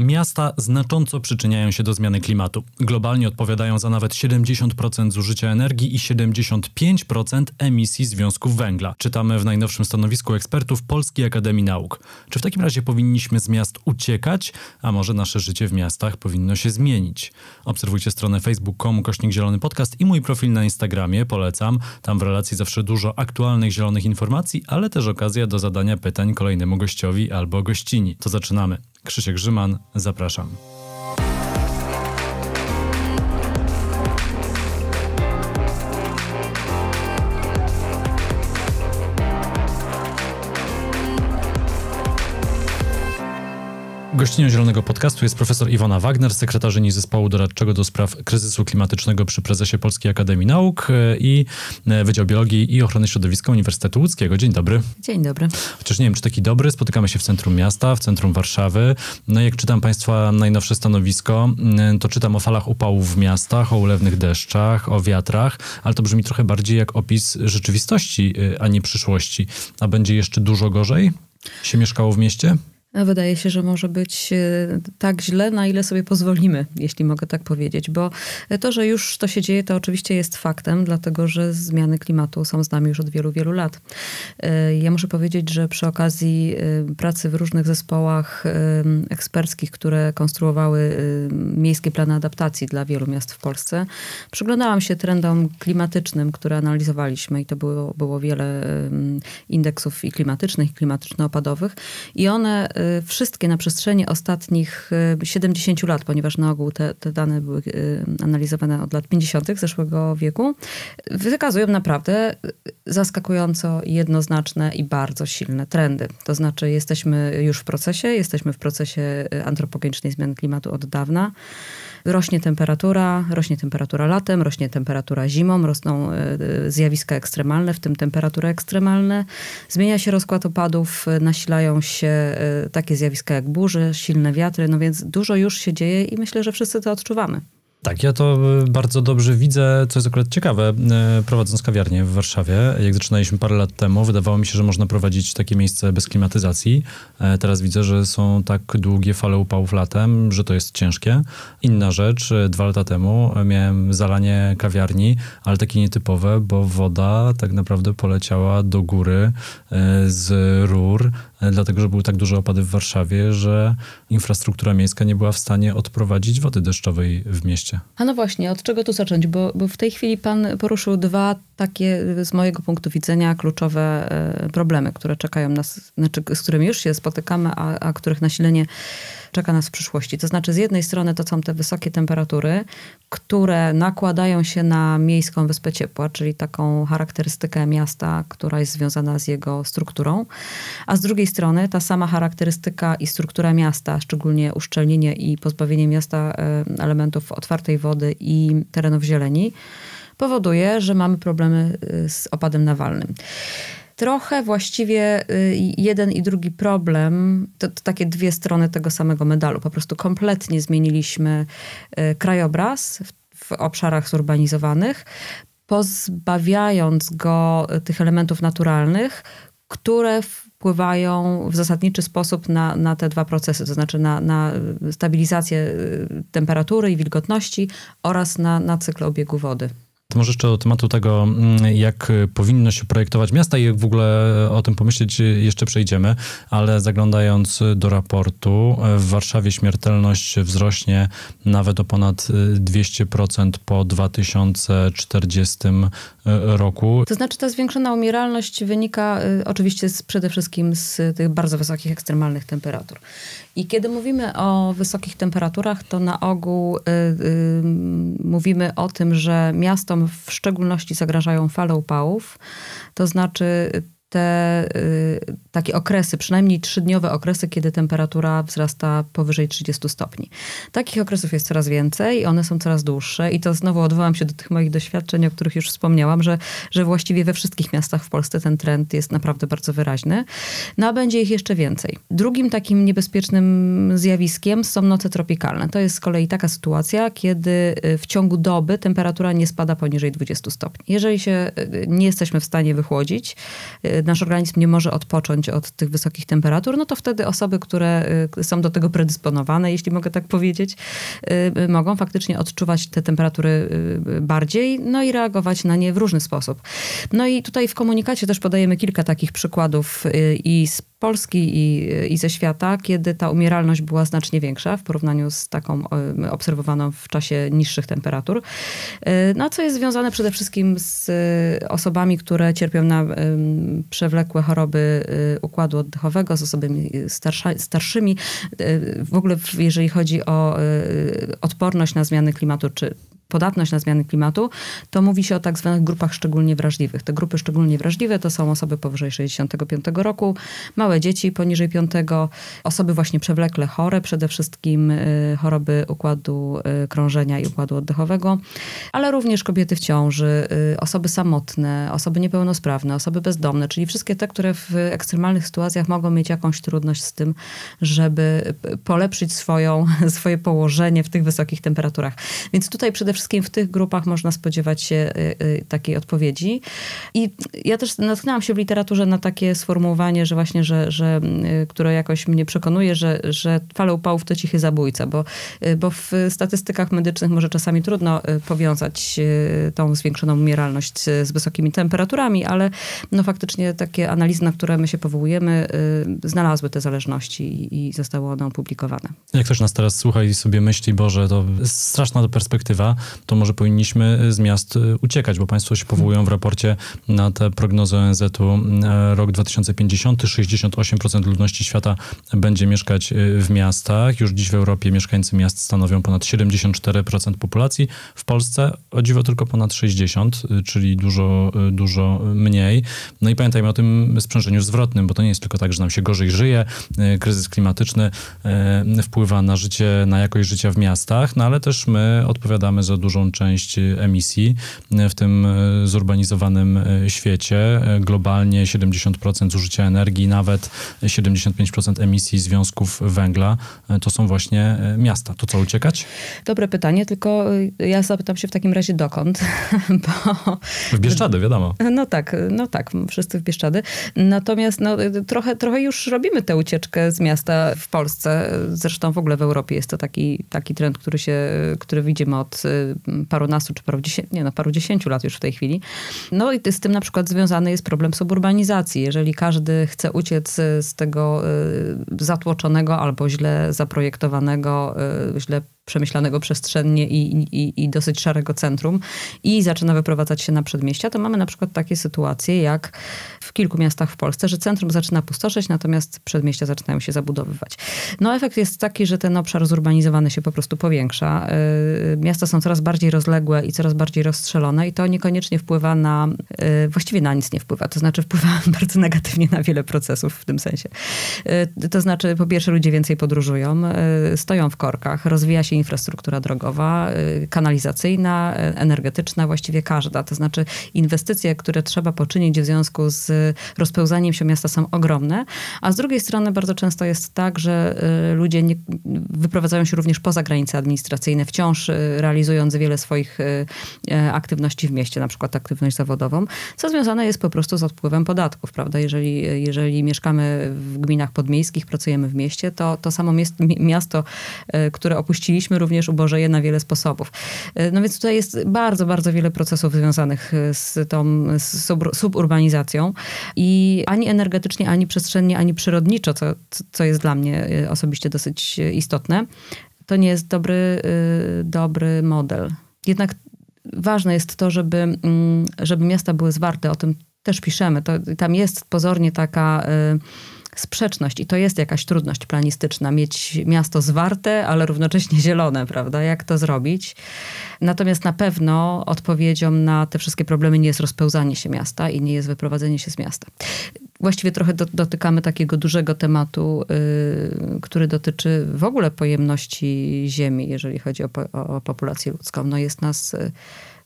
Miasta znacząco przyczyniają się do zmiany klimatu. Globalnie odpowiadają za nawet 70% zużycia energii i 75% emisji związków węgla. Czytamy w najnowszym stanowisku ekspertów Polskiej Akademii Nauk. Czy w takim razie powinniśmy z miast uciekać, a może nasze życie w miastach powinno się zmienić? Obserwujcie stronę facebook.com kośnik zielony podcast i mój profil na Instagramie, polecam. Tam w relacji zawsze dużo aktualnych zielonych informacji, ale też okazja do zadania pytań kolejnemu gościowi albo gościni. To zaczynamy. Krzysiek Grzyman, zapraszam. Gościnią Zielonego Podcastu jest profesor Iwona Wagner, sekretarzyni zespołu doradczego do spraw kryzysu klimatycznego przy prezesie Polskiej Akademii Nauk e, i e, Wydział Biologii i Ochrony Środowiska Uniwersytetu Łódzkiego. Dzień dobry. Dzień dobry. Chociaż nie wiem, czy taki dobry. Spotykamy się w centrum miasta, w centrum Warszawy. No i jak czytam Państwa najnowsze stanowisko, to czytam o falach upałów w miastach, o ulewnych deszczach, o wiatrach, ale to brzmi trochę bardziej jak opis rzeczywistości, e, a nie przyszłości. A będzie jeszcze dużo gorzej się mieszkało w mieście? Wydaje się, że może być e, tak źle, na ile sobie pozwolimy, jeśli mogę tak powiedzieć, bo to, że już to się dzieje, to oczywiście jest faktem, dlatego że zmiany klimatu są z nami już od wielu, wielu lat. E, ja muszę powiedzieć, że przy okazji e, pracy w różnych zespołach eksperckich, które konstruowały miejskie plany adaptacji dla wielu miast w Polsce, przyglądałam się trendom klimatycznym, które analizowaliśmy i to było, było wiele indeksów i klimatycznych, i klimatyczno-opadowych i one wszystkie na przestrzeni ostatnich 70 y, lat, ponieważ na ogół te, te dane były y, analizowane od lat 50. zeszłego wieku, wykazują naprawdę zaskakująco jednoznaczne i bardzo silne trendy. To znaczy jesteśmy już w procesie, jesteśmy w procesie antropogenicznej zmiany klimatu od dawna. Rośnie temperatura, rośnie temperatura latem, rośnie temperatura zimą, rosną e, zjawiska ekstremalne, w tym temperatury ekstremalne. Zmienia się rozkład opadów, nasilają się e, takie zjawiska jak burze, silne wiatry, no więc dużo już się dzieje i myślę, że wszyscy to odczuwamy. Tak, ja to e, bardzo dobrze widzę, co jest akurat ciekawe, e, prowadząc kawiarnię w Warszawie. Jak zaczynaliśmy parę lat temu, wydawało mi się, że można prowadzić takie miejsce bez klimatyzacji. E, teraz widzę, że są tak długie fale upałów latem, że to jest ciężkie. Inna rzecz, dwa lata temu miałem zalanie kawiarni, ale takie nietypowe, bo woda tak naprawdę poleciała do góry z rur, dlatego że były tak duże opady w Warszawie, że infrastruktura miejska nie była w stanie odprowadzić wody deszczowej w mieście. A no właśnie, od czego tu zacząć? Bo, bo w tej chwili pan poruszył dwa takie z mojego punktu widzenia kluczowe e, problemy, które czekają nas, znaczy z którymi już się spotykamy, a, a których nasilenie czeka nas w przyszłości. To znaczy, z jednej strony to są te wysokie temperatury, które nakładają się na miejską wyspę ciepła, czyli taką charakterystykę miasta, która jest związana z jego strukturą, a z drugiej strony ta sama charakterystyka i struktura miasta, szczególnie uszczelnienie i pozbawienie miasta e, elementów otwartej wody i terenów zieleni, powoduje, że mamy problemy y, z opadem nawalnym trochę właściwie y, jeden i drugi problem, to, to, takie dwie strony tego samego medalu. Po prostu kompletnie zmieniliśmy y, krajobraz w, w obszarach zurbanizowanych, pozbawiając go tych elementów naturalnych, które wpływają w zasadniczy sposób na, na te dwa procesy, to znaczy na, na stabilizację temperatury i wilgotności oraz na, na cykl obiegu wody. To może jeszcze o tematu tego, mm, jak powinno się projektować miasta i jak w ogóle o tym pomyśleć jeszcze przejdziemy, ale zaglądając do raportu, w Warszawie śmiertelność wzrośnie nawet o ponad 200% po 2040 roku. To znaczy ta zwiększona umieralność wynika y, oczywiście z, przede wszystkim z tych bardzo wysokich ekstremalnych temperatur. I kiedy mówimy o wysokich temperaturach, to na ogół y, y, mówimy o tym, że miastom w szczególności zagrażają fale upałów, to znaczy te y, takie okresy, przynajmniej trzydniowe okresy, kiedy temperatura wzrasta powyżej 30 stopni. Takich okresów jest coraz więcej, one są coraz dłuższe i to znowu odwołam się do tych moich doświadczeń, o których już wspomniałam, że, że właściwie we wszystkich miastach w Polsce ten trend jest naprawdę bardzo wyraźny. No a będzie ich jeszcze więcej. Drugim takim niebezpiecznym zjawiskiem są noce tropikalne. To jest z kolei taka sytuacja, kiedy y, w ciągu doby temperatura nie spada poniżej 20 stopni. Jeżeli się y, nie jesteśmy w stanie wychłodzić, nasz organizm nie może odpocząć od tych wysokich temperatur, no to wtedy osoby, które są do tego predysponowane, jeśli mogę tak powiedzieć, mogą faktycznie odczuwać te temperatury bardziej, no i reagować na nie w różny sposób. No i tutaj w komunikacie też podajemy kilka takich przykładów i z Polski i, i ze świata, kiedy ta umieralność była znacznie większa w porównaniu z taką obserwowaną w czasie niższych temperatur. E, no, co jest związane przede wszystkim z e, osobami, które cierpią na przewlekłe choroby e, układu oddechowego, z osobami starsza, starszymi. W ogóle jeżeli chodzi o odporność na zmiany klimatu, czy podatność na zmiany klimatu, to mówi się o tak zwanych grupach szczególnie wrażliwych. Te grupy szczególnie wrażliwe to są osoby powyżej 65 roku, małe dzieci poniżej 5, osoby właśnie przewlekle chore, przede wszystkim y, choroby układu y, krążenia i układu oddechowego, ale również kobiety w ciąży, y, osoby samotne, osoby niepełnosprawne, osoby bezdomne, czyli wszystkie te, które w ekstremalnych sytuacjach mogą mieć jakąś trudność z tym, żeby polepszyć swoją, swoje położenie w tych wysokich temperaturach. Więc tutaj przede wszystkim w tych grupach można spodziewać się y, y, takiej odpowiedzi. I ja też natknęłam się w literaturze na takie sformułowanie, że właśnie, że, że y, które jakoś mnie przekonuje, że, że fale upałów to cichy zabójca, bo, bo w statystykach medycznych może czasami trudno powiązać tą zwiększoną umieralność z wysokimi temperaturami, ale no faktycznie takie analizy, na które my się powołujemy, znalazły te zależności i zostały one opublikowane. Jak ktoś nas teraz słucha i sobie myśli, Boże, to straszna perspektywa, to może powinniśmy z miast y, uciekać, bo państwo się powołują w raporcie na tę prognozę ONZ-u e, rok 2050. 68% ludności świata będzie mieszkać w miastach. Już dziś w Europie mieszkańcy miast stanowią ponad 74% populacji. W Polsce o dziwo tylko ponad 60, y, czyli dużo, dużo mniej. No i pamiętajmy o tym sprzężeniu zwrotnym, bo to nie jest tylko tak, że nam się gorzej żyje. Kryzys klimatyczny wpływa na życie, na jakość życia w miastach, no ale też my odpowiadamy za dużą część emisji w tym e, zurbanizowanym świecie. Globalnie 70% zużycia energii, nawet 75% emisji związków węgla to są właśnie miasta. To co, uciekać? Dobre pytanie, tylko ja zapytam się w takim razie dokąd. Bo... W Bieszczady, wiadomo. No tak, no tak, wszyscy w Bieszczady. Natomiast no, trochę, trochę już robimy tę ucieczkę z miasta w Polsce. Zresztą w ogóle w Europie jest to taki, taki trend, który się, który widzimy od parunastu czy paru, nie, no, paru dziesięciu lat już w tej chwili. No i z tym na przykład związany jest problem suburbanizacji. Jeżeli każdy chce uciec z tego y, zatłoczonego albo źle zaprojektowanego, y, źle przemyślanego przestrzennie i, i, i dosyć szarego centrum i zaczyna wyprowadzać się na przedmieścia, to mamy na przykład takie sytuacje jak w kilku miastach w Polsce, że centrum zaczyna pustoszeć, natomiast przedmieścia zaczynają się zabudowywać. No efekt jest taki, że ten obszar zurbanizowany się po prostu powiększa. Y, miasta są coraz bardziej rozległe i coraz bardziej rozstrzelone i to niekoniecznie wpływa na, y, właściwie na nic nie wpływa, to znaczy wpływa bardzo negatywnie na wiele procesów w tym sensie. Y, to znaczy po pierwsze ludzie więcej podróżują, stoją w korkach, rozwija się infrastruktura drogowa, y, kanalizacyjna, y, energetyczna, właściwie każda. To znaczy inwestycje, które trzeba poczynić w związku z rozpełzaniem się miasta są ogromne, a z drugiej strony bardzo często jest tak, że y, ludzie nie, wyprowadzają się również poza granice administracyjne, wciąż realizując wiele swoich aktywności w mieście, na przykład aktywność zawodową, co związane jest po prostu z odpływem podatków, prawda? Jeżeli, jeżeli mieszkamy w gminach podmiejskich, pracujemy w mieście, to to samo miasto, które opuściliśmy, również również ubożeje na wiele sposobów. E, no więc tutaj jest bardzo, bardzo wiele procesów związanych e, z tą suburbanizacją i ani energetycznie, ani przestrzennie, ani przyrodniczo, co, co jest dla mnie e, osobiście dosyć istotne, to nie jest dobry, dobry model. Jednak ważne jest to, żeby, mm, żeby miasta były zwarte, o tym też piszemy. To, tam jest pozornie taka sprzeczność i to jest jakaś trudność planistyczna, mieć miasto zwarte, ale równocześnie zielone, prawda? Jak to zrobić? Natomiast na pewno odpowiedzią na te wszystkie problemy nie jest rozpełzanie się miasta i nie jest wyprowadzenie się z miasta. Właściwie trochę do, dotykamy takiego dużego tematu, yy, który dotyczy w ogóle pojemności Ziemi, jeżeli chodzi o, po, o populację ludzką. No jest nas yy,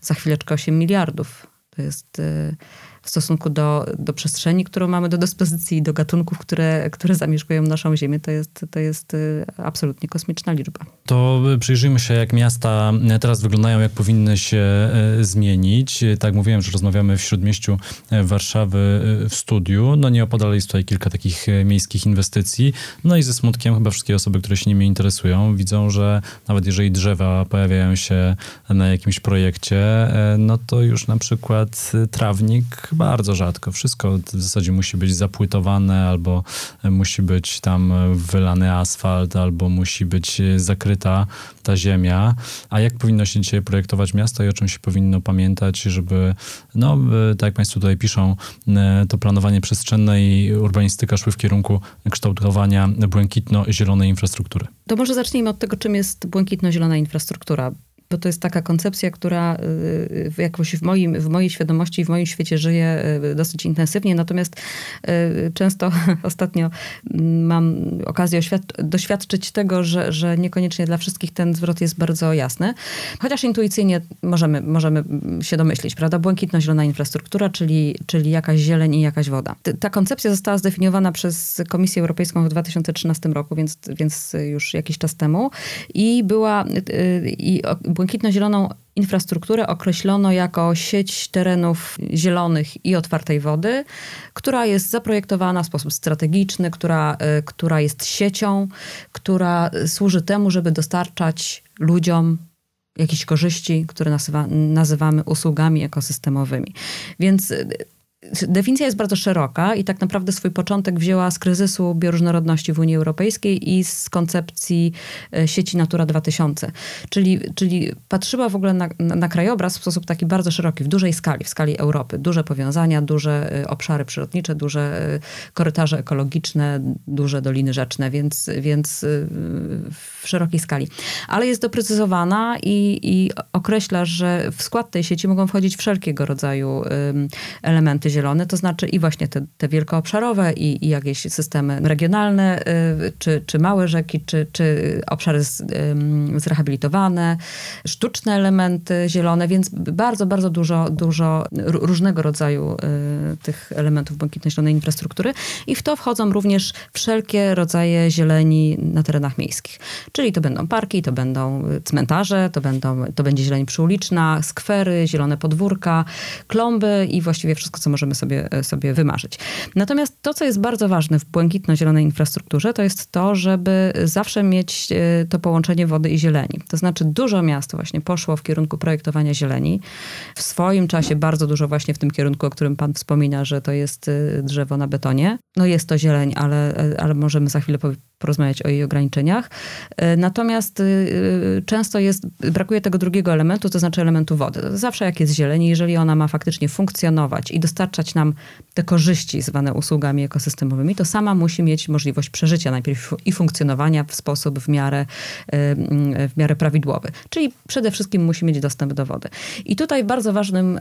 za chwileczkę 8 miliardów. To jest... Yy, w stosunku do, do przestrzeni, którą mamy do dyspozycji do gatunków, które, które zamieszkują naszą Ziemię, to jest, to jest y, absolutnie kosmiczna liczba. To przyjrzyjmy się, jak miasta teraz wyglądają, jak powinny się zmienić. Tak mówiłem, że rozmawiamy w Śródmieściu Warszawy w studiu. No nieopodal jest tutaj kilka takich miejskich inwestycji. No i ze smutkiem chyba wszystkie osoby, które się nimi interesują, widzą, że nawet jeżeli drzewa pojawiają się na jakimś projekcie, no to już na przykład trawnik bardzo rzadko. Wszystko w zasadzie musi być zapłytowane albo musi być tam wylany asfalt, albo musi być zakryta ta ziemia. A jak powinno się dzisiaj projektować miasto i o czym się powinno pamiętać, żeby, no, tak jak Państwo tutaj piszą, to planowanie przestrzenne i urbanistyka szły w kierunku kształtowania błękitno-zielonej infrastruktury? To może zacznijmy od tego, czym jest błękitno-zielona infrastruktura bo to jest taka koncepcja, która y, jakoś w, moim, w mojej świadomości i w moim świecie żyje y, dosyć intensywnie, natomiast y, często ostatnio mm, mam okazję doświadczyć tego, że, że niekoniecznie dla wszystkich ten zwrot jest bardzo jasny, chociaż intuicyjnie możemy, możemy się domyślić, prawda? Błękitno-zielona infrastruktura, czyli, czyli jakaś zieleń i jakaś woda. Ta koncepcja została zdefiniowana przez Komisję Europejską w 2013 roku, więc, więc już jakiś czas temu i była i błękitno-zieloną infrastrukturę określono jako sieć terenów zielonych i otwartej wody, która jest zaprojektowana w sposób strategiczny, która, y, która jest siecią, która służy temu, żeby dostarczać ludziom jakieś korzyści, które nazywa, nazywamy usługami ekosystemowymi. Więc y, definicja jest bardzo szeroka i tak naprawdę swój początek wzięła z kryzysu bioróżnorodności w Unii Europejskiej i z koncepcji e, sieci Natura 2000. Czyli, czyli patrzyła w ogóle na, na krajobraz w sposób taki bardzo szeroki, w dużej skali, w skali Europy. Duże powiązania, duże e, obszary przyrodnicze, duże e, korytarze ekologiczne, duże doliny rzeczne, więc, więc w szerokiej skali. Ale jest doprecyzowana i, i określa, że w skład tej sieci mogą wchodzić wszelkiego rodzaju elementy zielone, to znaczy i właśnie te, te wielkoobszarowe i, i jakieś systemy regionalne, y, czy, czy małe rzeki, czy, czy obszary z, zrehabilitowane, sztuczne elementy zielone, więc bardzo, bardzo dużo, dużo różnego rodzaju y, tych elementów błękitno-zielonej infrastruktury i w to wchodzą również wszelkie rodzaje zieleni na terenach miejskich. Czyli to będą parki, to będą cmentarze, to, będą, to będzie zieleń przyuliczna, skwery, zielone podwórka, klomby i właściwie wszystko, co możemy sobie, sobie wymarzyć. Natomiast to, co jest bardzo ważne w błękitno-zielonej infrastrukturze, to jest to, żeby zawsze mieć e, to połączenie wody i zieleni. To znaczy dużo miast właśnie poszło w kierunku projektowania zieleni. W swoim czasie bardzo dużo właśnie w tym kierunku, o którym pan wspomina, że to jest e, drzewo na betonie. No jest to zieleń, ale, e, ale możemy za chwilę porozmawiać o jej ograniczeniach. E, natomiast y, y, często jest, brakuje tego drugiego elementu, to znaczy elementu wody. Zawsze jak jest zieleń, jeżeli ona ma faktycznie funkcjonować i dostarczać nam te korzyści zwane usługami ekosystemowymi, to sama musi mieć możliwość przeżycia najpierw i funkcjonowania w sposób w miarę, y, w miarę prawidłowy. Czyli przede wszystkim musi mieć dostęp do wody. I tutaj bardzo ważnym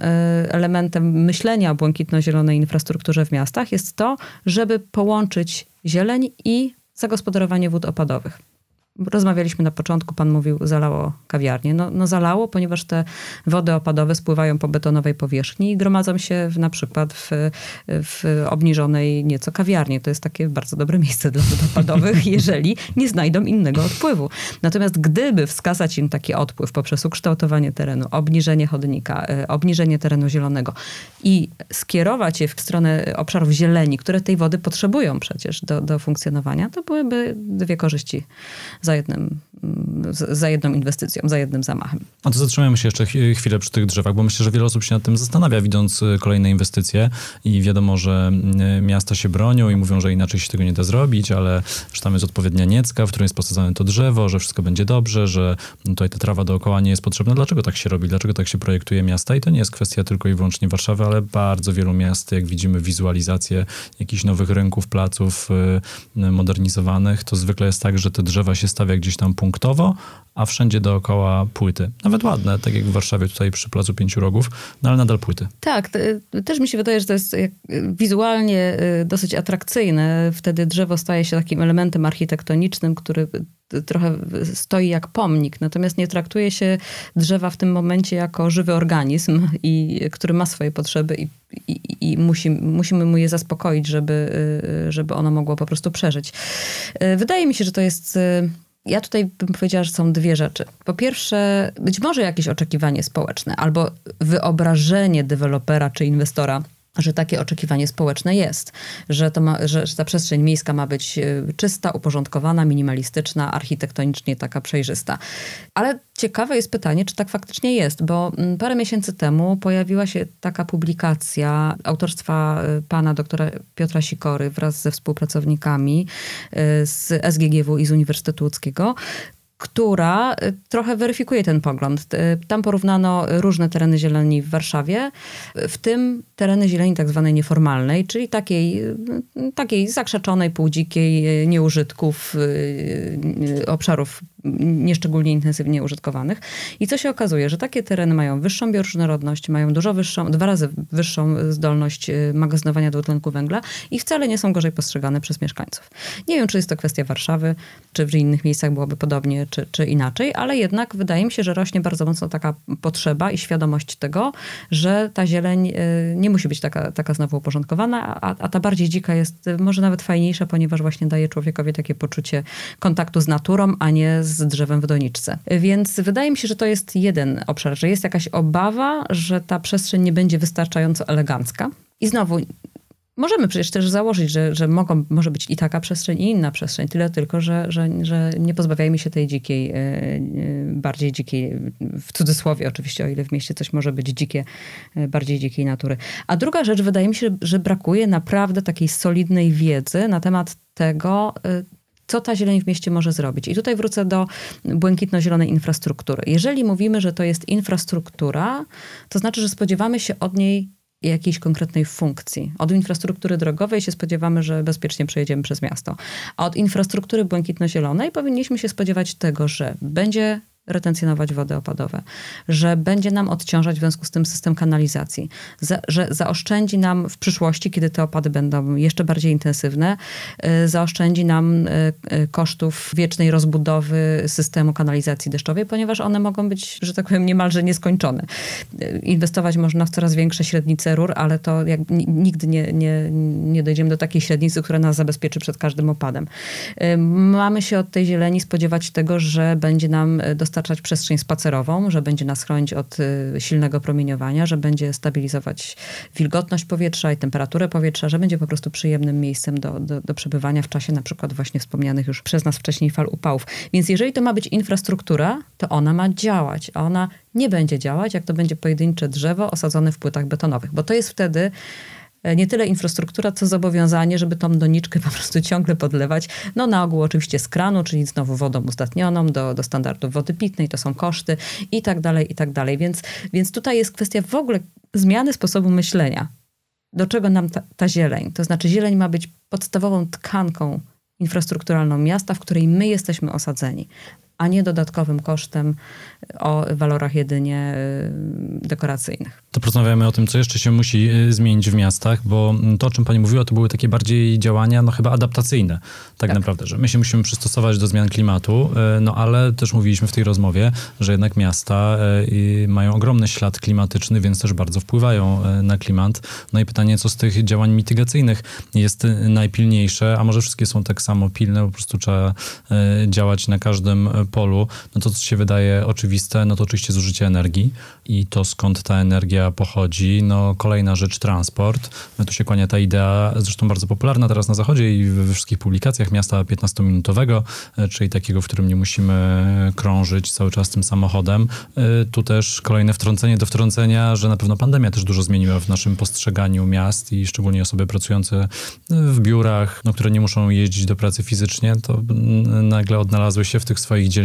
elementem myślenia o błękitno-zielonej infrastrukturze w miastach jest to, żeby połączyć zieleń i zagospodarowanie wód opadowych. Rozmawialiśmy na początku, pan mówił, zalało kawiarnię. No, no zalało, ponieważ te wody opadowe spływają po betonowej powierzchni i gromadzą się w, na przykład w, w obniżonej nieco kawiarni. To jest takie bardzo dobre miejsce dla wód opadowych, jeżeli nie znajdą innego odpływu. Natomiast gdyby wskazać im taki odpływ poprzez ukształtowanie terenu, obniżenie chodnika, e, obniżenie terenu zielonego i skierować je w stronę obszarów zieleni, które tej wody potrzebują przecież do, do funkcjonowania, to byłyby dwie korzyści za, jednym, za jedną inwestycją, za jednym zamachem. A to zatrzymajmy się jeszcze chwilę przy tych drzewach, bo myślę, że wiele osób się nad tym zastanawia, widząc y, kolejne inwestycje i wiadomo, że y, miasta się bronią i mówią, że inaczej się tego nie da zrobić, ale że tam jest odpowiednia niecka, w której jest posadzone to drzewo, że wszystko będzie dobrze, że tutaj ta trawa dookoła nie jest potrzebna. Dlaczego tak się robi? Dlaczego tak się projektuje miasta? I to nie jest kwestia tylko i wyłącznie Warszawy, ale bardzo wielu miast, jak widzimy wizualizację jakichś nowych rynków, placów y, modernizowanych, to zwykle jest tak, że te drzewa się stawia gdzieś tam punktowo a wszędzie dookoła płyty. Nawet ładne, tak jak w Warszawie tutaj przy Placu Pięciu Rogów, no ale nadal płyty. Tak, też mi się wydaje, że to jest wizualnie y, dosyć atrakcyjne. Wtedy drzewo staje się takim elementem architektonicznym, który trochę stoi jak pomnik, natomiast nie traktuje się drzewa w tym momencie jako żywy organizm, i, który ma swoje potrzeby i, i, i musi, musimy mu je zaspokoić, żeby, y, żeby ono mogło po prostu przeżyć. Y, wydaje mi się, że to jest ja tutaj bym powiedziała, że są dwie rzeczy. Po pierwsze, być może jakieś oczekiwanie społeczne albo wyobrażenie dewelopera czy inwestora że takie oczekiwanie społeczne jest, że, to ma, że, że, ta przestrzeń miejska ma być e, czysta, uporządkowana, minimalistyczna, architektonicznie taka przejrzysta. Ale ciekawe jest pytanie, czy tak faktycznie jest, bo mm, parę miesięcy temu pojawiła się taka publikacja autorstwa e, pana doktora Piotra Sikory wraz ze współpracownikami e, z SGGW i z Uniwersytetu Łódzkiego, która y, trochę weryfikuje ten pogląd. Y, tam porównano różne tereny zieleni w Warszawie, w tym tereny zieleni tak zwanej nieformalnej, czyli takiej, y, takiej zakrzeczonej, półdzikiej, nieużytków, obszarów nieszczególnie intensywnie użytkowanych. I co się okazuje, że takie tereny mają wyższą bioróżnorodność, mają dużo wyższą, dwa razy wyższą zdolność magazynowania dwutlenku węgla i wcale nie są gorzej postrzegane przez mieszkańców. Nie wiem, czy jest to kwestia Warszawy, czy w innych miejscach byłoby podobnie, czy, czy inaczej, ale jednak wydaje mi się, że rośnie bardzo mocno taka potrzeba i świadomość tego, że ta zieleń y, nie musi być taka, taka znowu uporządkowana, a, a ta bardziej dzika jest może nawet fajniejsza, ponieważ właśnie daje człowiekowi takie poczucie kontaktu z naturą, a nie z drzewem w doniczce. Więc wydaje mi się, że to jest jeden obszar, że jest jakaś obawa, że ta przestrzeń nie będzie wystarczająco elegancka. I znowu, Możemy przecież też założyć, że, że mogą, może być i taka przestrzeń, i inna przestrzeń. Tyle tylko, że, że, że nie pozbawiajmy się tej dzikiej, e, e, bardziej dzikiej, w cudzysłowie oczywiście, o ile w mieście coś może być dzikie, e, bardziej dzikiej natury. A druga rzecz, wydaje mi się, że brakuje naprawdę takiej solidnej wiedzy na temat tego, co ta zieleń w mieście może zrobić. I tutaj wrócę do błękitno-zielonej infrastruktury. Jeżeli mówimy, że to jest infrastruktura, to znaczy, że spodziewamy się od niej jakiejś konkretnej funkcji. Od infrastruktury drogowej się spodziewamy, że bezpiecznie przejedziemy przez miasto. A od infrastruktury błękitno-zielonej powinniśmy się spodziewać tego, że będzie retencjonować wody opadowe, że będzie nam odciążać w związku z tym system kanalizacji, za, że zaoszczędzi nam w przyszłości, kiedy te opady będą jeszcze bardziej intensywne, y, zaoszczędzi nam y, y, kosztów wiecznej rozbudowy systemu kanalizacji deszczowej, ponieważ one mogą być, że tak powiem, niemalże nieskończone. Inwestować można w coraz większe średnice rur, ale to jak, nigdy nie, nie, nie dojdziemy do takiej średnicy, która nas zabezpieczy przed każdym opadem. Mamy się od tej zieleni spodziewać tego, że będzie nam dostarczać dostarczać przestrzeń spacerową, że będzie nas chronić od y, silnego promieniowania, że będzie stabilizować wilgotność powietrza i temperaturę powietrza, że będzie po prostu przyjemnym miejscem do, do, do przebywania w czasie na przykład właśnie wspomnianych już przez nas wcześniej fal upałów. Więc jeżeli to ma być infrastruktura, to ona ma działać, a ona nie będzie działać, jak to będzie pojedyncze drzewo osadzone w płytach betonowych, bo to jest wtedy nie tyle infrastruktura, co zobowiązanie, żeby tą doniczkę po prostu ciągle podlewać. No na ogół oczywiście z kranu, czyli znowu wodą uzdatnioną do, do standardów wody pitnej, to są koszty i tak dalej, i tak dalej. Więc, więc tutaj jest kwestia w ogóle zmiany sposobu myślenia. Do czego nam ta, ta zieleń? To znaczy zieleń ma być podstawową tkanką infrastrukturalną miasta, w której my jesteśmy osadzeni a nie dodatkowym kosztem o walorach jedynie y, dekoracyjnych. To porozmawiamy o tym, co jeszcze się musi y, zmienić w miastach, bo to, o czym pani mówiła, to były takie bardziej działania, no chyba adaptacyjne, tak, tak. naprawdę, że my się musimy przystosować do zmian klimatu, y, no ale też mówiliśmy w tej rozmowie, że jednak miasta mają ogromny ślad klimatyczny, więc też bardzo wpływają na klimat. No i pytanie, co z tych działań mitygacyjnych jest najpilniejsze, a może wszystkie są tak samo pilne, po prostu trzeba działać na każdym polu, no to co się wydaje oczywiste, no to oczywiście zużycie energii i to skąd ta energia pochodzi. No kolejna rzecz, transport. No tu się kłania ta idea, zresztą bardzo popularna teraz na zachodzie i we wszystkich publikacjach miasta 15-minutowego, e, czyli takiego, w którym nie musimy krążyć cały czas tym samochodem. E, tu też kolejne wtrącenie do wtrącenia, że na pewno pandemia też dużo zmieniła w naszym postrzeganiu miast i szczególnie osoby pracujące w biurach, no, które nie muszą jeździć do pracy fizycznie, to nagle odnalazły się w tych swoich dzielnicach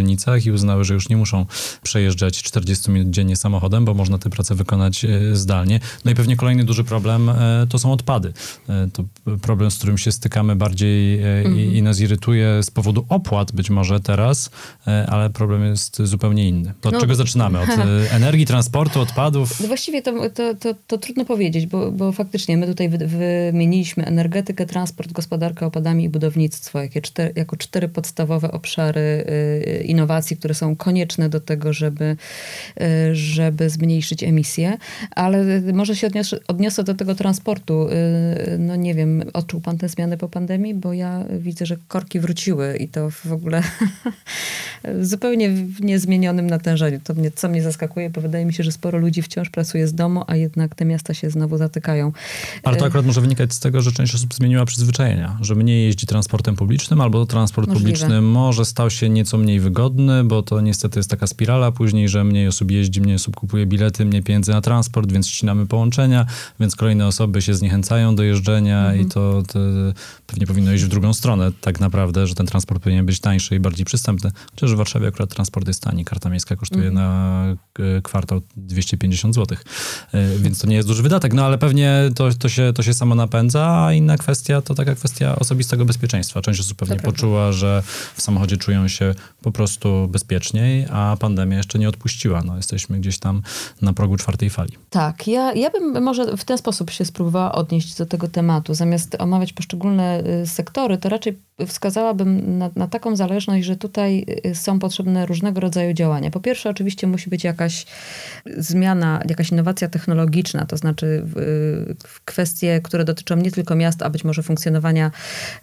i uznały, że już nie muszą przejeżdżać 40 minut dziennie samochodem, bo można tę pracę wykonać e, zdalnie. No i pewnie kolejny duży problem e, to są odpady. E, to problem, z którym się stykamy bardziej mhm. i, i nas irytuje z powodu opłat być może teraz, ale problem jest zupełnie inny. To od no, czego zaczynamy? Od energii, transportu, odpadów? No właściwie to, to, to, to, trudno powiedzieć, bo, bo faktycznie my tutaj wymieniliśmy energetykę, transport, gospodarkę opadami i budownictwo jakie cztery, jako cztery podstawowe obszary innowacji, które są konieczne do tego, żeby, żeby zmniejszyć emisje, ale może się odniosę, odniosę do tego transportu. Y, no nie wiem, odczuł pan tę zmianę po pandemii? Bo ja widzę, że korki wróciły i to w ogóle zupełnie w niezmienionym natężeniu. To mnie, co mnie zaskakuje, bo wydaje mi się, że sporo ludzi wciąż pracuje z domu, a jednak te miasta się znowu zatykają. Ale to y, akurat może wynikać z tego, że część osób zmieniła przyzwyczajenia, że mniej jeździ transportem publicznym, albo transport Możliwe. publiczny może stał się nieco mniej wygodny, bo to niestety jest taka spirala później, że mniej osób jeździ, mniej osób kupuje bilety, mniej pieniędzy na transport, więc ścinamy połączenia, więc kolejne osoby się zniechęcają do jeżdżenia mhm. i to, to, pewnie powinno iść w drugą stronę tak naprawdę, że ten transport powinien być tańszy i bardziej przystępny. Chociaż w Warszawie akurat transport jest tani. Karta miejska kosztuje mhm. na e, kwartał 250 zł, e, więc to nie jest duży wydatek, no ale pewnie to, to, się, to się samo napędza, a inna kwestia to taka kwestia osobistego bezpieczeństwa. Część osób pewnie poczuła, że w samochodzie czują się po prostu bezpieczniej, a pandemia jeszcze nie odpuściła. No, jesteśmy gdzieś tam na progu czwartej fali. Tak, ja, ja bym może w ten sposób się spróbowała odnieść do tego tematu. Zamiast omawiać poszczególne y, sektory, to raczej wskazałabym na, na, taką zależność, że tutaj y, są potrzebne różnego rodzaju działania. Po pierwsze, oczywiście musi być jakaś zmiana, jakaś innowacja technologiczna, to znaczy w, w kwestie, które dotyczą nie tylko miast, a być może funkcjonowania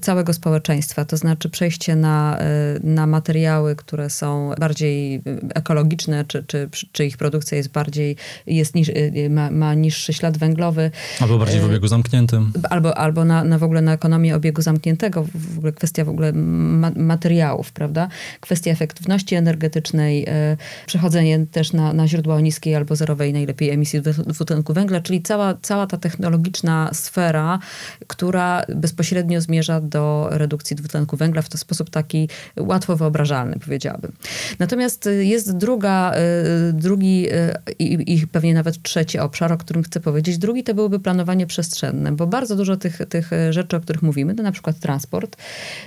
całego społeczeństwa. To znaczy przejście na, y, na materiały, które są bardziej ekologiczne, czy, czy, czy ich produkcja jest bardziej, jest niż, ma, ma niższy ślad węglowy. Albo bardziej w obiegu zamkniętym. Albo, albo na, na w ogóle na ekonomię obiegu zamkniętego, w ogóle kwestia w ogóle ma materiałów, prawda? Kwestia efektywności energetycznej, e, przechodzenie też na, na źródła o niskiej albo zerowej najlepiej emisji dwutlenku węgla, czyli cała, cała ta technologiczna sfera, która bezpośrednio zmierza do redukcji dwutlenku węgla w to sposób taki łatwo wyobrażalny, powiedziałabym. Natomiast jest druga, e, drugi e, i, i pewnie nawet trzeci obszar, o którym chcę powiedzieć. Drugi to byłoby planowanie przestrzenne, bo bardzo dużo tych, tych rzeczy, o których mówimy, to na przykład transport,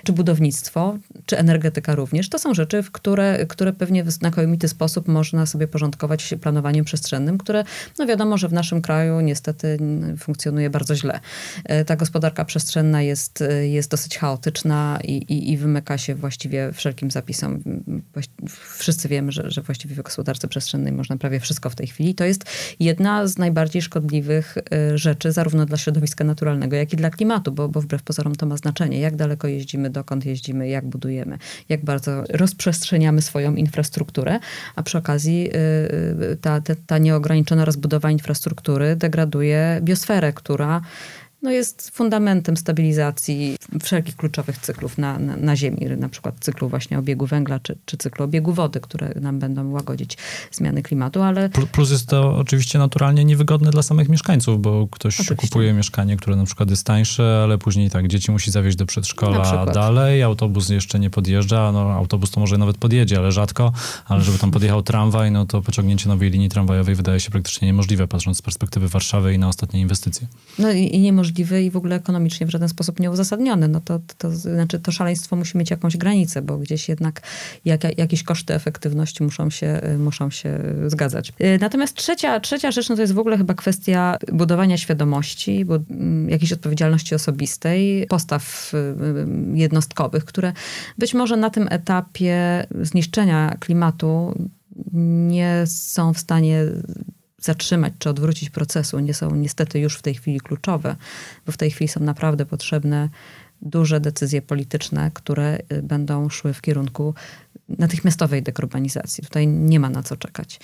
czy budownictwo, czy energetyka również, to są rzeczy, w które, które pewnie w znakomity sposób można sobie porządkować planowaniem przestrzennym, które no wiadomo, że w naszym kraju niestety funkcjonuje bardzo źle. E, ta gospodarka przestrzenna jest, jest dosyć chaotyczna i, i, i wymyka się właściwie wszelkim zapisom. Wszyscy wiemy, że, że właściwie w gospodarce przestrzennej można prawie wszystko w tej chwili. To jest jedna z najbardziej szkodliwych e, rzeczy, zarówno dla środowiska naturalnego, jak i dla klimatu, bo, bo wbrew pozorom to ma znaczenie, jak daleko jeździmy, dokąd jeździmy, jak budujemy, jak bardzo rozprzestrzeniamy swoją infrastrukturę, a przy okazji y, y, ta, ta, ta nieograniczona rozbudowa infrastruktury degraduje biosferę, która no jest fundamentem stabilizacji wszelkich kluczowych cyklów na, na, na Ziemi, na przykład cyklu właśnie obiegu węgla, czy, czy cyklu obiegu wody, które nam będą łagodzić zmiany klimatu, ale... Plus jest to oczywiście naturalnie niewygodne dla samych mieszkańców, bo ktoś oczywiście. kupuje mieszkanie, które na przykład jest tańsze, ale później tak, dzieci musi zawieźć do przedszkola dalej, autobus jeszcze nie podjeżdża, no autobus to może nawet podjedzie, ale rzadko, ale żeby tam podjechał tramwaj, no to pociągnięcie nowej linii tramwajowej wydaje się praktycznie niemożliwe, patrząc z perspektywy Warszawy i na ostatnie inwestycje. No i, i niemożliwe możliwy i w ogóle ekonomicznie w żaden sposób nieuzasadniony. No to, to znaczy to szaleństwo musi mieć jakąś granicę, bo gdzieś jednak jak, jakieś koszty efektywności muszą się, muszą się zgadzać. Y, natomiast trzecia, trzecia rzecz no to jest w ogóle chyba kwestia budowania świadomości, bo, mm, jakiejś odpowiedzialności osobistej, postaw y, y, jednostkowych, które być może na tym etapie zniszczenia klimatu nie są w stanie zatrzymać czy odwrócić procesu, nie są niestety już w tej chwili kluczowe, bo w tej chwili są naprawdę potrzebne duże decyzje polityczne, które y, będą szły w kierunku natychmiastowej dekarbonizacji. Tutaj nie ma na co czekać.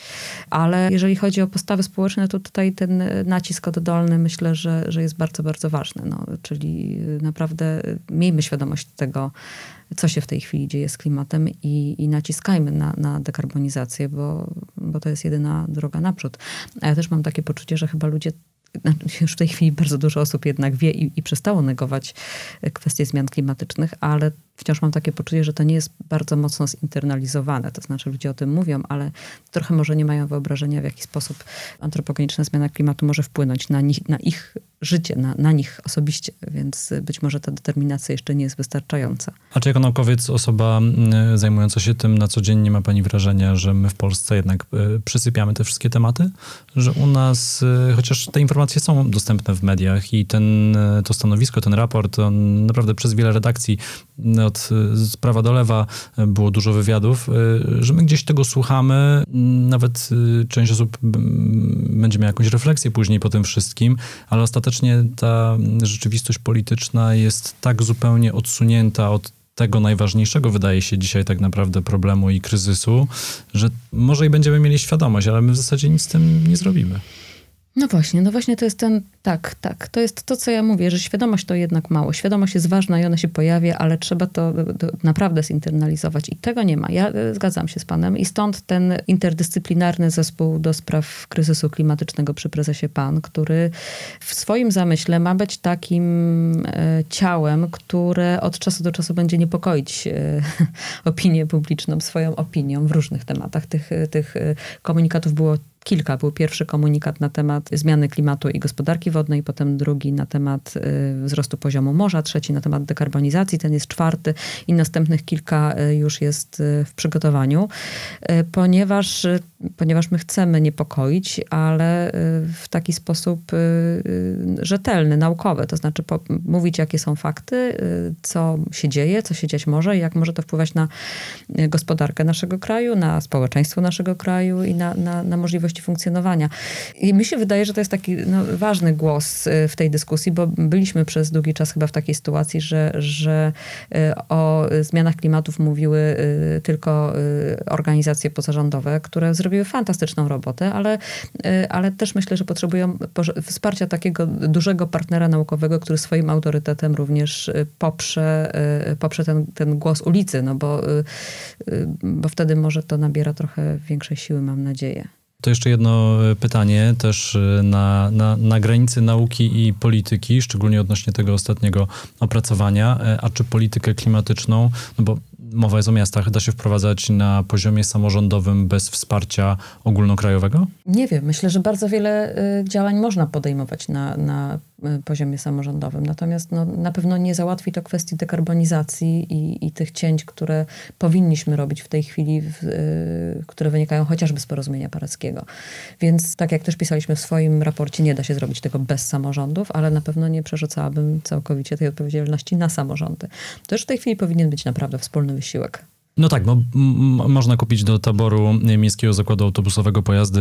Ale jeżeli chodzi o postawy społeczne, to tutaj ten nacisk oddolny myślę, że, że jest bardzo, bardzo ważny. No, czyli naprawdę miejmy świadomość tego, co się w tej chwili dzieje z klimatem i, i naciskajmy na, na dekarbonizację, bo, bo to jest jedyna droga naprzód. A ja też mam takie poczucie, że chyba ludzie już w tej chwili bardzo dużo osób jednak wie i, i przestało negować kwestie zmian klimatycznych, ale wciąż mam takie poczucie, że to nie jest bardzo mocno zinternalizowane. To znaczy ludzie o tym mówią, ale trochę może nie mają wyobrażenia, w jaki sposób antropogeniczna zmiana klimatu może wpłynąć na, nich, na ich życie, na, na nich osobiście, więc być może ta determinacja jeszcze nie jest wystarczająca. A czy jako naukowiec, osoba zajmująca się tym na co dzień, nie ma pani wrażenia, że my w Polsce jednak e, przysypiamy te wszystkie tematy? Że u nas, e, chociaż te informacje są dostępne w mediach i ten, e, to stanowisko, ten raport, on naprawdę przez wiele redakcji od z prawa do lewa było dużo wywiadów, że my gdzieś tego słuchamy, nawet część osób będzie miała jakąś refleksję później po tym wszystkim, ale ostatecznie ta rzeczywistość polityczna jest tak zupełnie odsunięta od tego najważniejszego, wydaje się dzisiaj tak naprawdę problemu i kryzysu, że może i będziemy mieli świadomość, ale my w zasadzie nic z tym nie zrobimy. No właśnie, no właśnie to jest ten, tak, tak, to jest to, co ja mówię, że świadomość to jednak mało. Świadomość jest ważna i ona się pojawia, ale trzeba to, to naprawdę zinternalizować i tego nie ma. Ja e, zgadzam się z panem i stąd ten interdyscyplinarny zespół do spraw kryzysu klimatycznego przy prezesie PAN, który w swoim zamyśle ma być takim e, ciałem, które od czasu do czasu będzie niepokoić e, opinię publiczną, swoją opinią w różnych tematach. Tych, tych komunikatów było kilka. Był pierwszy komunikat na temat zmiany klimatu i gospodarki wodnej, potem drugi na temat y, wzrostu poziomu morza, trzeci na temat dekarbonizacji, ten jest czwarty i następnych kilka y, już jest y, w przygotowaniu, ponieważ, ponieważ my chcemy niepokoić, ale w taki sposób rzetelny, naukowy, to znaczy mówić, jakie są fakty, co się dzieje, co się dziać może jak może to wpływać na gospodarkę naszego kraju, na społeczeństwo naszego kraju i na, na, na możliwość możliwości funkcjonowania. I mi się wydaje, że to jest taki no, ważny głos y, w tej dyskusji, bo byliśmy przez długi czas chyba w takiej sytuacji, że, że y, o zmianach klimatów mówiły y, tylko organizacje pozarządowe, które zrobiły fantastyczną robotę, ale, ale też myślę, że potrzebują wsparcia takiego dużego partnera naukowego, który swoim autorytetem również poprze, poprze ten, ten głos ulicy, no bo, bo wtedy może to nabiera trochę większej siły, mam nadzieję. To jeszcze jedno e, pytanie, też e, na, na, na granicy nauki i polityki, szczególnie odnośnie tego ostatniego opracowania. E, a czy politykę klimatyczną, no bo mowa jest o miastach, da się wprowadzać na poziomie samorządowym bez wsparcia ogólnokrajowego? Nie wiem. Myślę, że bardzo wiele działań można podejmować na, na poziomie samorządowym. Natomiast no, na pewno nie załatwi to kwestii dekarbonizacji i, i tych cięć, które powinniśmy robić w tej chwili, w, y, które wynikają chociażby z porozumienia paryskiego. Więc tak jak też pisaliśmy w swoim raporcie, nie da się zrobić tego bez samorządów, ale na pewno nie przerzucałabym całkowicie tej odpowiedzialności na samorządy. To już w tej chwili powinien być naprawdę wspólny wysiłek. No tak, no, można kupić do taboru Miejskiego Zakładu Autobusowego pojazdy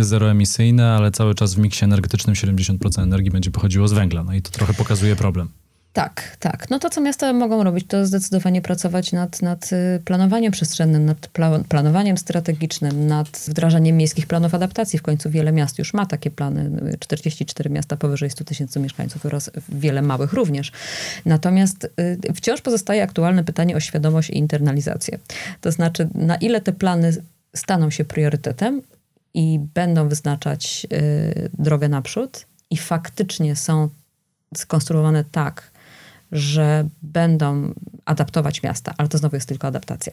y, zeroemisyjne, ale cały czas w miksie energetycznym 70% energii będzie pochodziło z węgla. No i to trochę pokazuje problem. Tak, tak. No to, co miasta mogą robić, to zdecydowanie pracować nad, nad y, planowaniem przestrzennym, nad planowaniem strategicznym, nad wdrażaniem miejskich planów adaptacji. W końcu wiele miast już ma takie plany. 44 miasta powyżej 100 tysięcy mieszkańców oraz wiele małych również. Natomiast y, wciąż pozostaje aktualne pytanie o świadomość i internalizację. To znaczy, na ile te plany staną się priorytetem i będą wyznaczać y, drogę naprzód i faktycznie są skonstruowane tak, że będą adaptować miasta, ale to znowu jest tylko adaptacja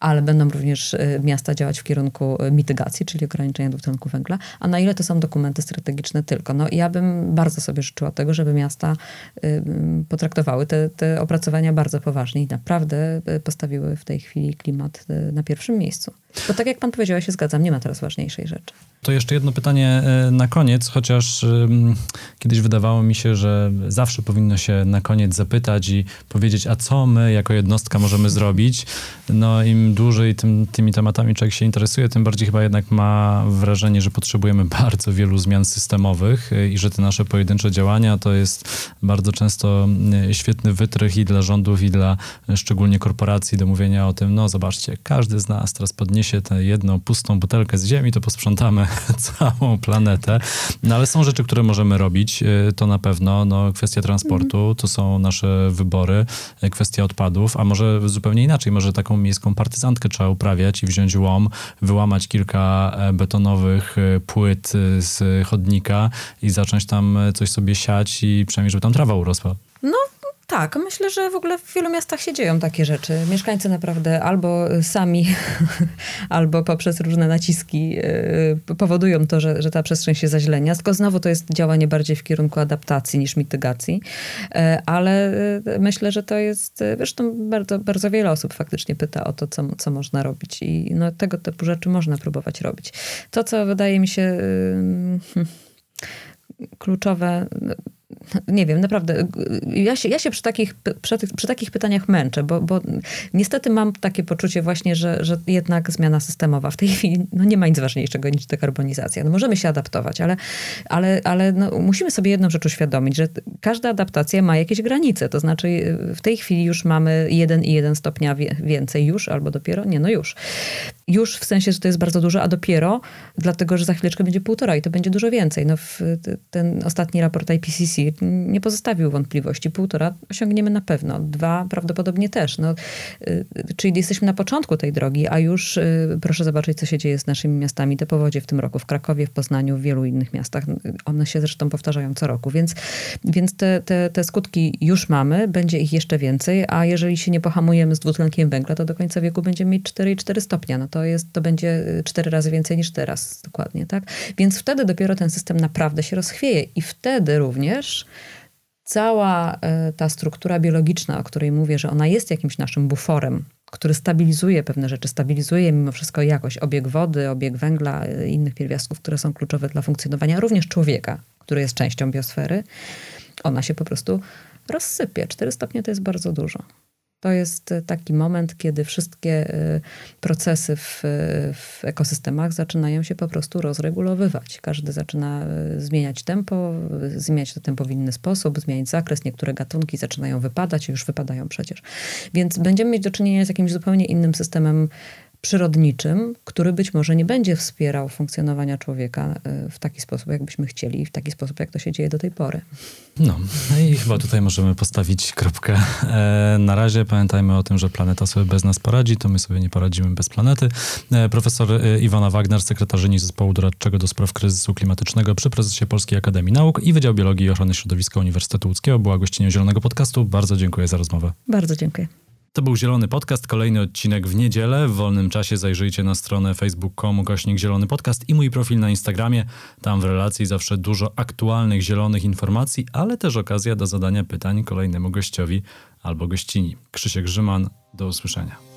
ale będą również y, miasta działać w kierunku y, mitygacji, czyli ograniczenia dwutlenku węgla, a na ile to są dokumenty strategiczne tylko. No ja bym bardzo sobie życzyła tego, żeby miasta y, potraktowały te, te opracowania bardzo poważnie i naprawdę postawiły w tej chwili klimat na pierwszym miejscu. Bo tak jak pan powiedział, ja się zgadzam, nie ma teraz ważniejszej rzeczy. To jeszcze jedno pytanie na koniec, chociaż kiedyś wydawało mi się, że zawsze powinno się na koniec zapytać i powiedzieć, a co my jako jednostka możemy zrobić. No im dłużej tym, tymi tematami człowiek się interesuje, tym bardziej chyba jednak ma wrażenie, że potrzebujemy bardzo wielu zmian systemowych y, i że te nasze pojedyncze działania to jest bardzo często y, świetny wytrych i dla rządów, i dla szczególnie korporacji do mówienia o tym, no zobaczcie, każdy z nas teraz podniesie tę jedną pustą butelkę z ziemi, to posprzątamy całą planetę. No ale są rzeczy, które możemy robić, to na pewno, no kwestia transportu, to są nasze wybory, kwestia odpadów, a może zupełnie inaczej, może taką miejską partyzantkę trzeba uprawiać i wziąć łom, wyłamać kilka e, betonowych e, płyt e, z chodnika i zacząć tam coś sobie siać i przynajmniej, żeby tam trawa urosła. No, Tak, myślę, że w ogóle w wielu miastach się dzieją takie rzeczy. Mieszkańcy naprawdę albo sami, albo poprzez różne naciski yy, powodują to, że, że ta przestrzeń się zaźlenia. Tylko znowu to jest działanie bardziej w kierunku adaptacji niż mitygacji. Yy, ale yy, myślę, że to jest, zresztą bardzo, bardzo wiele osób faktycznie pyta o to, co, co można robić. I no, tego typu rzeczy można próbować robić. To, co wydaje mi się hmm, kluczowe, nie wiem, naprawdę. Ja się, ja się przy, takich, przy, przy takich pytaniach męczę, bo, bo niestety mam takie poczucie właśnie, że, że jednak zmiana systemowa w tej chwili no nie ma nic ważniejszego niż dekarbonizacja. No możemy się adaptować, ale, ale, ale no musimy sobie jedną rzecz uświadomić, że każda adaptacja ma jakieś granice. To znaczy w tej chwili już mamy 1,1 stopnia więcej już, albo dopiero, nie, no już. Już w sensie, że to jest bardzo dużo, a dopiero dlatego, że za chwileczkę będzie półtora i to będzie dużo więcej. No ten ostatni raport IPCC nie pozostawił wątpliwości. Półtora osiągniemy na pewno, dwa prawdopodobnie też. No, y, czyli jesteśmy na początku tej drogi, a już y, proszę zobaczyć, co się dzieje z naszymi miastami. Te powodzie w tym roku w Krakowie, w Poznaniu, w wielu innych miastach. One się zresztą powtarzają co roku, więc, więc te, te, te skutki już mamy, będzie ich jeszcze więcej, a jeżeli się nie pohamujemy z dwutlenkiem węgla, to do końca wieku będziemy mieć 4,4 stopnia. No to, jest, to będzie 4 razy więcej niż teraz, dokładnie, tak? Więc wtedy dopiero ten system naprawdę się rozchwieje i wtedy również cała e, ta struktura biologiczna, o której mówię, że ona jest jakimś naszym buforem, który stabilizuje pewne rzeczy, stabilizuje mimo wszystko jakość, obieg wody, obieg węgla, e, innych pierwiastków, które są kluczowe dla funkcjonowania również człowieka, który jest częścią biosfery, ona się po prostu rozsypie. 4 stopnie to jest bardzo dużo. To jest e, taki moment, kiedy wszystkie e, procesy w, w, ekosystemach zaczynają się po prostu rozregulowywać. Każdy zaczyna e, zmieniać tempo, zmieniać to tempo w inny sposób, zmieniać zakres. Niektóre gatunki zaczynają wypadać, już wypadają przecież. Więc będziemy mieć do czynienia z jakimś zupełnie innym systemem przyrodniczym, który być może nie będzie wspierał funkcjonowania człowieka e, w taki sposób, jakbyśmy chcieli, w taki sposób, jak to się dzieje do tej pory. No, no i chyba tutaj możemy postawić kropkę. E, na razie pamiętajmy o tym, że planeta sobie bez nas poradzi, to my sobie nie poradzimy bez planety. E, profesor Iwona Wagner, sekretarzyni zespołu doradczego do spraw kryzysu klimatycznego przy prezesie Polskiej Akademii Nauk i Wydział Biologii i Ochrony Środowiska Uniwersytetu Łódzkiego była gościnią Zielonego Podcastu. Bardzo dziękuję za rozmowę. Bardzo dziękuję. To był Zielony Podcast, kolejny odcinek w niedzielę. W wolnym czasie zajrzyjcie na stronę facebook.com gośnik Zielony Podcast i mój profil na Instagramie. Tam w relacji zawsze dużo aktualnych zielonych informacji, ale też okazja do zadania pytań kolejnemu gościowi albo gościni. Krzysiek Grzyman, do usłyszenia.